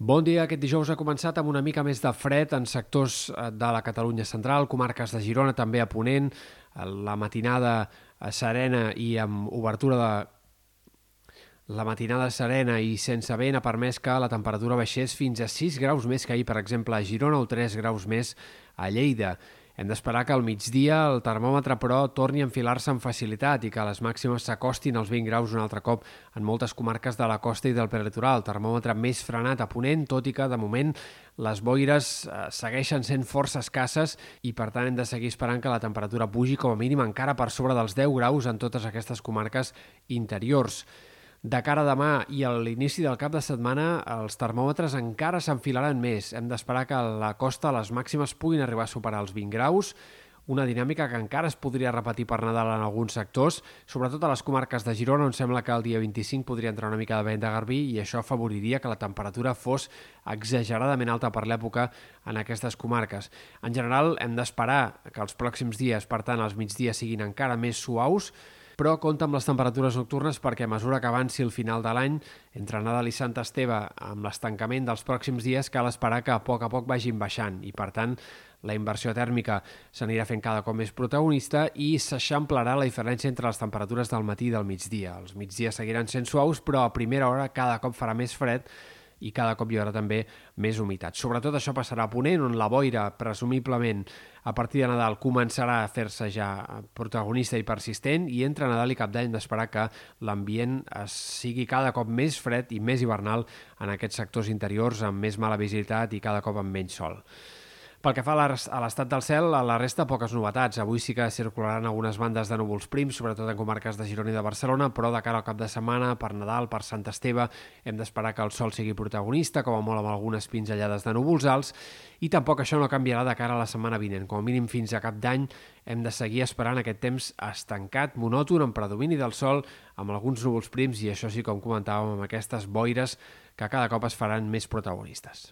Bon dia. Aquest dijous ha començat amb una mica més de fred en sectors eh, de la Catalunya central, comarques de Girona, també a Ponent, la matinada serena i amb obertura de la matinada serena i sense vent ha permès que la temperatura baixés fins a 6 graus més que ahir, per exemple, a Girona o 3 graus més a Lleida. Hem d'esperar que al migdia el termòmetre, però, torni a enfilar-se amb facilitat i que les màximes s'acostin als 20 graus un altre cop en moltes comarques de la costa i del prelitoral. Termòmetre més frenat a Ponent, tot i que, de moment, les boires eh, segueixen sent força escasses i, per tant, hem de seguir esperant que la temperatura pugi com a mínim encara per sobre dels 10 graus en totes aquestes comarques interiors. De cara a demà i a l'inici del cap de setmana, els termòmetres encara s'enfilaran més. Hem d'esperar que a la costa les màximes puguin arribar a superar els 20 graus, una dinàmica que encara es podria repetir per Nadal en alguns sectors, sobretot a les comarques de Girona, on sembla que el dia 25 podria entrar una mica de vent de garbí i això afavoriria que la temperatura fos exageradament alta per l'època en aquestes comarques. En general, hem d'esperar que els pròxims dies, per tant, els migdies siguin encara més suaus, però compta amb les temperatures nocturnes perquè a mesura que avanci el final de l'any, entre Nadal i Sant Esteve, amb l'estancament dels pròxims dies, cal esperar que a poc a poc vagin baixant i, per tant, la inversió tèrmica s'anirà fent cada cop més protagonista i s'eixamplarà la diferència entre les temperatures del matí i del migdia. Els migdies seguiran sent suaus, però a primera hora cada cop farà més fred i cada cop hi haurà també més humitat. Sobretot això passarà a Ponent, on la boira, presumiblement, a partir de Nadal començarà a fer-se ja protagonista i persistent i entre Nadal i Cap d'Any d'esperar que l'ambient sigui cada cop més fred i més hivernal en aquests sectors interiors amb més mala visibilitat i cada cop amb menys sol. Pel que fa a l'estat del cel, a la resta poques novetats. Avui sí que circularan algunes bandes de núvols prims, sobretot en comarques de Girona i de Barcelona, però de cara al cap de setmana, per Nadal, per Sant Esteve, hem d'esperar que el sol sigui protagonista, com a molt amb algunes pinzellades de núvols alts, i tampoc això no canviarà de cara a la setmana vinent. Com a mínim fins a cap d'any hem de seguir esperant aquest temps estancat, monòton, amb predomini del sol, amb alguns núvols prims, i això sí, com comentàvem, amb aquestes boires que cada cop es faran més protagonistes.